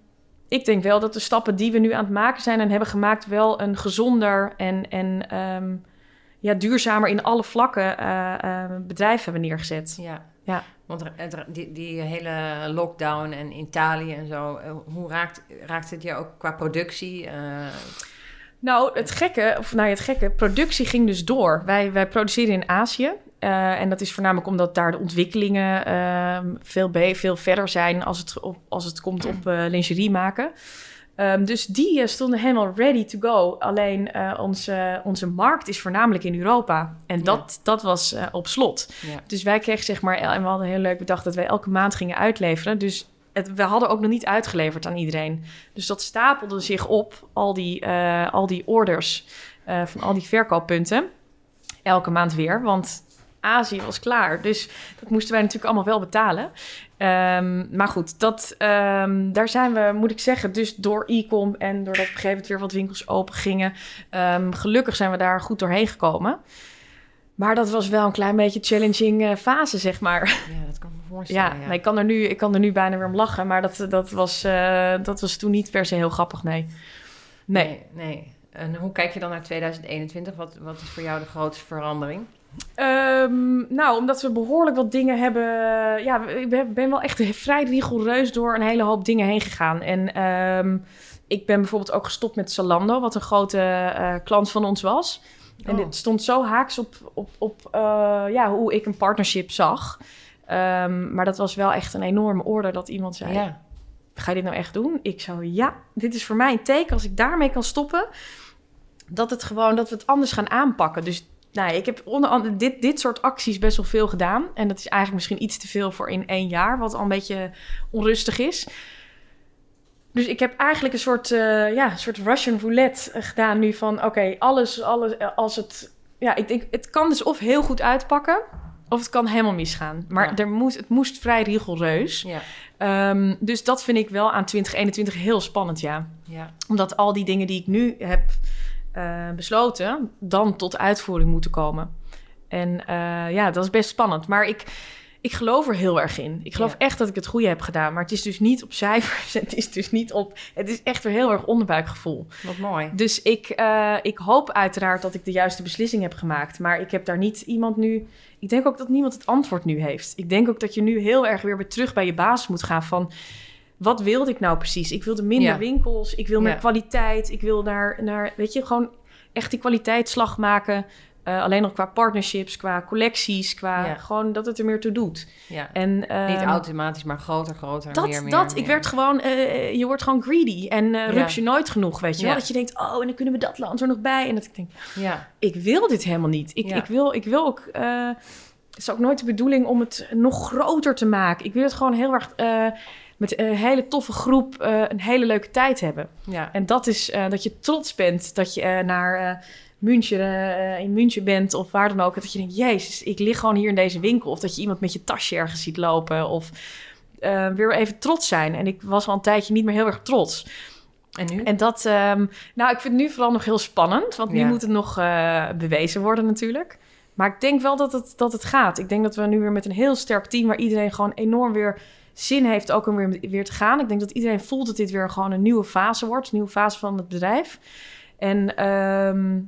ik denk wel dat de stappen die we nu aan het maken zijn... en hebben gemaakt wel een gezonder en... en um, ja, duurzamer in alle vlakken uh, bedrijf hebben neergezet. Ja. Ja. Want die, die hele lockdown en Italië en zo, hoe raakt, raakt het je ook qua productie? Nou, het gekke, of nou het gekke, productie ging dus door. Wij, wij produceren in Azië. Uh, en dat is voornamelijk omdat daar de ontwikkelingen uh, veel, veel verder zijn als het, op, als het komt op uh, lingerie maken. Um, dus die stonden helemaal ready to go. Alleen onze, onze markt is voornamelijk in Europa. En dat, ja. dat was op slot. Ja. Dus wij kregen zeg maar... En we hadden heel leuk bedacht dat wij elke maand gingen uitleveren. Dus het, we hadden ook nog niet uitgeleverd aan iedereen. Dus dat stapelde zich op, al die, uh, al die orders van al die verkooppunten. Elke maand weer, want Azië was klaar. Dus dat moesten wij natuurlijk allemaal wel betalen. Um, maar goed, dat, um, daar zijn we, moet ik zeggen, dus door e-com en doordat op een gegeven moment weer wat winkels open gingen. Um, gelukkig zijn we daar goed doorheen gekomen. Maar dat was wel een klein beetje challenging uh, fase, zeg maar. Ja, dat kan me voorstellen. Ja, ik, kan er nu, ik kan er nu bijna weer om lachen. Maar dat, dat, was, uh, dat was toen niet per se heel grappig, nee. Nee. nee. nee. En hoe kijk je dan naar 2021? Wat, wat is voor jou de grootste verandering? Um, nou, omdat we behoorlijk wat dingen hebben. Ja, ik ben wel echt [LAUGHS] vrij rigoureus door een hele hoop dingen heen gegaan. En um, ik ben bijvoorbeeld ook gestopt met Zalando, wat een grote uh, klant van ons was. En Oh. dit stond zo haaks op, op, op uh, ja, hoe ik een partnership zag. Um, maar dat was wel echt een enorme order dat iemand zei... Ja. Ga je dit nou echt doen? Ik zou, ja, dit is voor mij een teken als ik daarmee kan stoppen... dat, het gewoon, dat we het anders gaan aanpakken. Dus nou, ik heb onder andere dit, dit soort acties best wel veel gedaan. En dat is eigenlijk misschien iets te veel voor in één jaar... wat al een beetje onrustig is... Dus ik heb eigenlijk een soort, uh, ja, een soort Russian roulette gedaan nu van... oké, okay, alles, alles, als het... Ja, ik denk, het kan dus of heel goed uitpakken... of het kan helemaal misgaan. Maar Ja. er moest, het moest vrij rigoureus. Ja. Um, dus dat vind ik wel aan 2021 heel spannend, ja. Ja. Omdat al die dingen die ik nu heb uh, besloten... dan tot uitvoering moeten komen. En uh, ja, dat is best spannend. Maar ik ik geloof er heel erg in. Ik geloof Ja. echt dat ik het goede heb gedaan. Maar het is dus niet op cijfers. [LAUGHS] Het is dus niet op. Het is echt weer heel erg onderbuikgevoel. Wat mooi. Dus ik, uh, ik hoop uiteraard dat ik de juiste beslissing heb gemaakt. Maar ik heb daar niet iemand nu. Ik denk ook dat niemand het antwoord nu heeft. Ik denk ook dat je nu heel erg weer weer terug bij je basis moet gaan van. Wat wilde ik nou precies? Ik wilde minder Ja. winkels. Ik wil meer Ja. kwaliteit. Ik wil naar, naar, weet je, gewoon echt die kwaliteitsslag maken. Uh, alleen nog qua partnerships, qua collecties, qua Ja. gewoon dat het er meer toe doet. Ja. En, Niet ehm, automatisch, maar groter, groter, dat, meer, meer, dat. meer. Ik werd gewoon, eh, je wordt gewoon greedy en uh, Ja. je nooit genoeg, weet je wel? Ja. Dat je denkt, oh, en dan kunnen we dat land er nog bij. En dat ik denk, Ja. ik wil dit helemaal niet. Ik, ik, wil, ik wil ook, eh, het is ook nooit de bedoeling om het nog groter te maken. Ik wil het gewoon heel erg eh, met een hele toffe groep eh, een hele leuke tijd hebben. Ja. En dat is eh, dat je trots bent dat je eh, naar München, in München bent of waar dan ook. Dat je denkt, jezus, ik lig gewoon hier in deze winkel. Of dat je iemand met je tasje ergens ziet lopen. Of weer even trots zijn. En ik was al een tijdje niet meer heel erg trots. En nu? En dat, ehm, nou, ik vind het nu vooral nog heel spannend. Want nu Ja. moet het nog bewezen worden natuurlijk. Maar ik denk wel dat het, dat het gaat. Ik denk dat we nu weer met een heel sterk team... waar iedereen gewoon enorm weer zin heeft ook om weer, weer te gaan. Ik denk dat iedereen voelt dat dit weer gewoon een nieuwe fase wordt. Een nieuwe fase van het bedrijf. En ehm,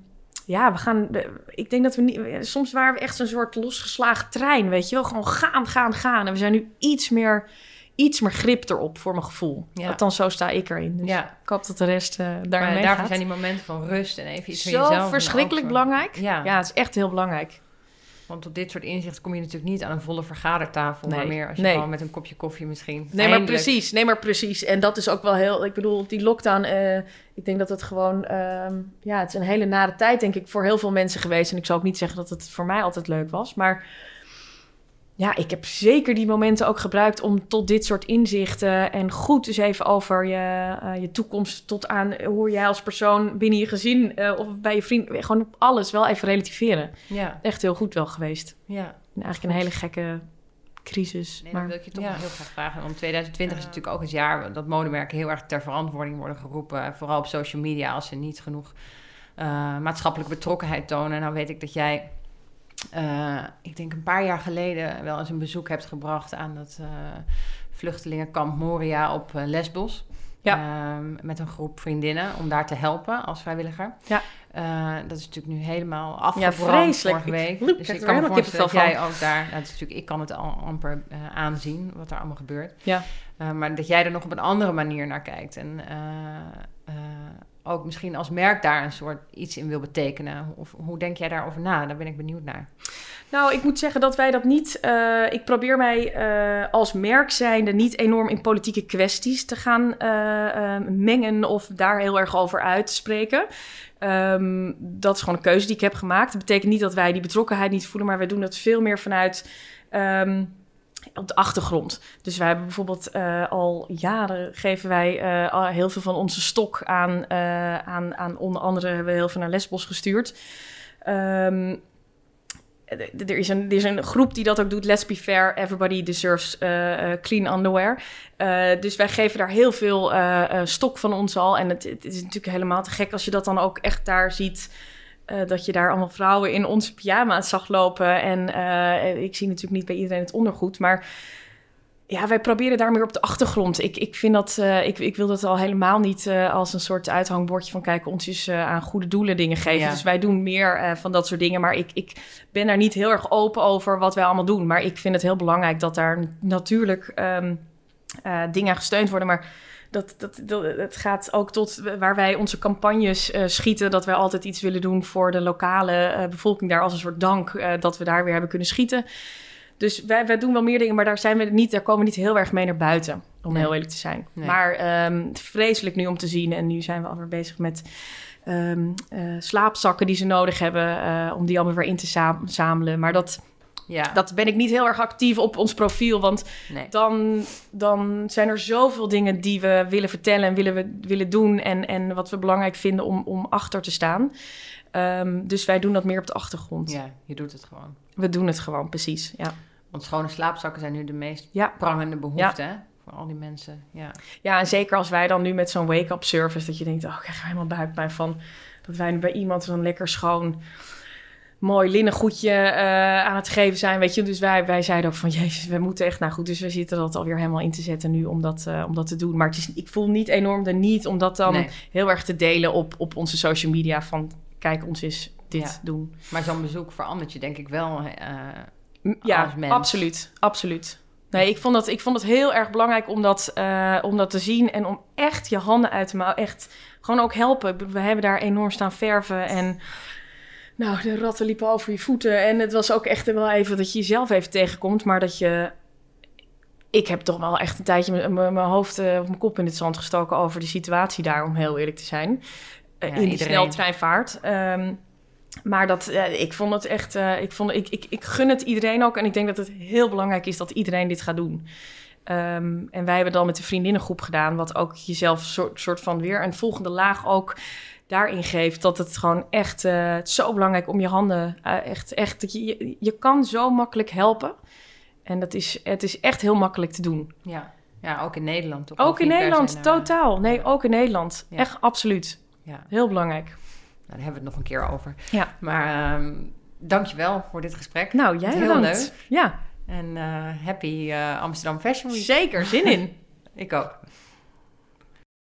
ja, we gaan... Ik denk dat we niet... Soms waren we echt zo'n soort losgeslagen trein, weet je wel. Gewoon gaan, gaan, gaan. En we zijn nu iets meer, iets meer grip erop, voor mijn gevoel. Ja. Althans, zo sta ik erin. Dus Ja. ik hoop dat de rest eh daarmee mee daarvoor gaat. zijn die momenten van rust en even iets Zo jezelf. verschrikkelijk belangrijk. Ja. ja, het is echt heel belangrijk. Want op dit soort inzichten kom je natuurlijk niet aan een volle vergadertafel, maar meer als je Nee. gewoon met een kopje koffie misschien. Nee, maar precies. Nee, maar precies. En dat is ook wel heel... Ik bedoel, die lockdown... eh, ik denk dat het gewoon... ehm, ja, het is een hele nare tijd, denk ik, voor heel veel mensen geweest. En ik zou ook niet zeggen dat het voor mij altijd leuk was. Maar ja, ik heb zeker die momenten ook gebruikt om tot dit soort inzichten... en goed eens even over je, eh, je toekomst tot aan hoe jij als persoon binnen je gezin... eh, of bij je vriend... Gewoon op alles wel even relativeren. Ja, Echt heel goed wel geweest. ja. En eigenlijk een hele gekke crisis. Nee, maar dat wil ik je toch ja. heel graag vragen. Want 2020 is natuurlijk ook het jaar dat modemerken heel erg ter verantwoording worden geroepen. Vooral op social media als ze niet genoeg eh, maatschappelijke betrokkenheid tonen. Nou weet ik dat jij, eh, ik denk een paar jaar geleden, wel eens een bezoek hebt gebracht aan dat eh, vluchtelingenkamp Moria op eh, Lesbos. Ja. Ehm, met een groep vriendinnen om daar te helpen als vrijwilliger. Ja. Dat is natuurlijk nu helemaal afgebrand ja, vorige week. Ik, dus ik kan me voorstellen dat jij ook daar... Nou, is natuurlijk, ik kan het al amper aanzien, wat er allemaal gebeurt. Ja. Maar dat jij er nog op een andere manier naar kijkt. En ook misschien als merk daar een soort iets in wil betekenen. Of hoe denk jij daarover na? Daar ben ik benieuwd naar. Nou, ik moet zeggen dat wij dat niet. Uh, ik probeer mij uh, als merk zijnde niet enorm in politieke kwesties te gaan uh, mengen of daar heel erg over uit te spreken. Um, dat is gewoon een keuze die ik heb gemaakt. Dat betekent niet dat wij die betrokkenheid niet voelen, maar wij doen dat veel meer vanuit. Um, op de achtergrond. Dus wij hebben bijvoorbeeld uh, al jaren geven wij al heel veel van onze stok aan, uh, aan, aan onder andere hebben we heel veel naar Lesbos gestuurd. Um, er is, een, er is een groep die dat ook doet. Let's be fair, everybody deserves clean underwear. dus wij geven daar heel veel stok van ons al. En het, het, is natuurlijk helemaal te gek als je dat dan ook echt daar ziet. Uh, dat je daar allemaal vrouwen in onze pyjama's zag lopen. En uh, ik zie natuurlijk niet bij iedereen het ondergoed, maar ja, wij proberen daar meer op de achtergrond. Ik, ik vind dat, uh, ik, ik wil dat al helemaal niet als een soort uithangbordje van kijk, ons is aan goede doelen dingen geven. Ja. Dus wij doen meer van dat soort dingen. Maar ik, ik ben daar niet heel erg open over wat wij allemaal doen. Maar ik vind het heel belangrijk dat daar natuurlijk um, dingen gesteund worden. Maar dat, dat, dat, het gaat ook tot waar wij onze campagnes uh, schieten. Dat wij altijd iets willen doen voor de lokale uh, bevolking daar als een soort dank uh, dat we daar weer hebben kunnen schieten. Dus wij, wij doen wel meer dingen, maar daar, zijn we niet, daar komen we niet heel erg mee naar buiten. Om nee. heel eerlijk te zijn. Nee. Maar um, vreselijk nu om te zien. En nu zijn we alweer bezig met um, slaapzakken die ze nodig hebben. om die allemaal weer in te zamelen. Maar dat ja. Dat ben ik niet heel erg actief op ons profiel. Want nee. dan, dan zijn er zoveel dingen die we willen vertellen en willen, we, willen doen. En, en wat we belangrijk vinden om, om achter te staan. Um, dus wij doen dat meer op de achtergrond. Ja, je doet het gewoon. We doen het gewoon, precies. Ja. Want schone slaapzakken zijn nu de meest ja. prangende behoefte. Ja. Voor al die mensen. Ja. ja, en zeker als wij dan nu met zo'n wake-up service. dat je denkt, oh, ik krijg er helemaal buikpijn van. Dat wij nu bij iemand dan lekker schoon mooi linnengoedje uh, aan het geven zijn. Weet je, dus wij, wij zeiden ook van jezus, we moeten echt. Nou goed, dus we zitten dat alweer helemaal in te zetten nu om dat, uh, om dat te doen. Maar het is, ik voel niet enorm de niet om dat dan nee. heel erg te delen op, op onze social media. Van kijk, ons is dit ja. doen. Maar zo'n bezoek verandert je denk ik wel. Uh, ja, absoluut. Absoluut. Nee, ik vond, dat, ik vond het heel erg belangrijk om dat, uh, om dat te zien en om echt je handen uit te mouwen. Echt gewoon ook helpen. We hebben daar enorm staan verven en nou, de ratten liepen over je voeten. En het was ook echt wel even dat je jezelf even tegenkomt. Maar dat je... Ik heb toch wel echt een tijdje mijn hoofd of mijn kop in het zand gestoken over de situatie daar, om heel eerlijk te zijn. Ja, in die sneltreinvaart. Um, maar dat, uh, ik vond het echt, uh, ik, vond, ik, ik, ik gun het iedereen ook. En ik denk dat het heel belangrijk is dat iedereen dit gaat doen. Um, en wij hebben dan met de vriendinnengroep gedaan, wat ook jezelf soort, soort van weer een volgende laag ook daarin geeft dat het gewoon echt uh, het zo belangrijk om je handen uh, echt echt dat je, je, je kan zo makkelijk helpen en dat is het is echt heel makkelijk te doen. Ja, ja ook in Nederland toch? Ook in Nederland, totaal. Nee, ook in Nederland. Ja. Echt absoluut. Ja. Heel belangrijk. Nou, daar hebben we het nog een keer over. Ja. Maar um, dankjewel voor dit gesprek. Nou, jij heel bedankt. leuk. Ja. En uh, happy Amsterdam Fashion Week. Zeker, zin in. [LAUGHS] Ik ook.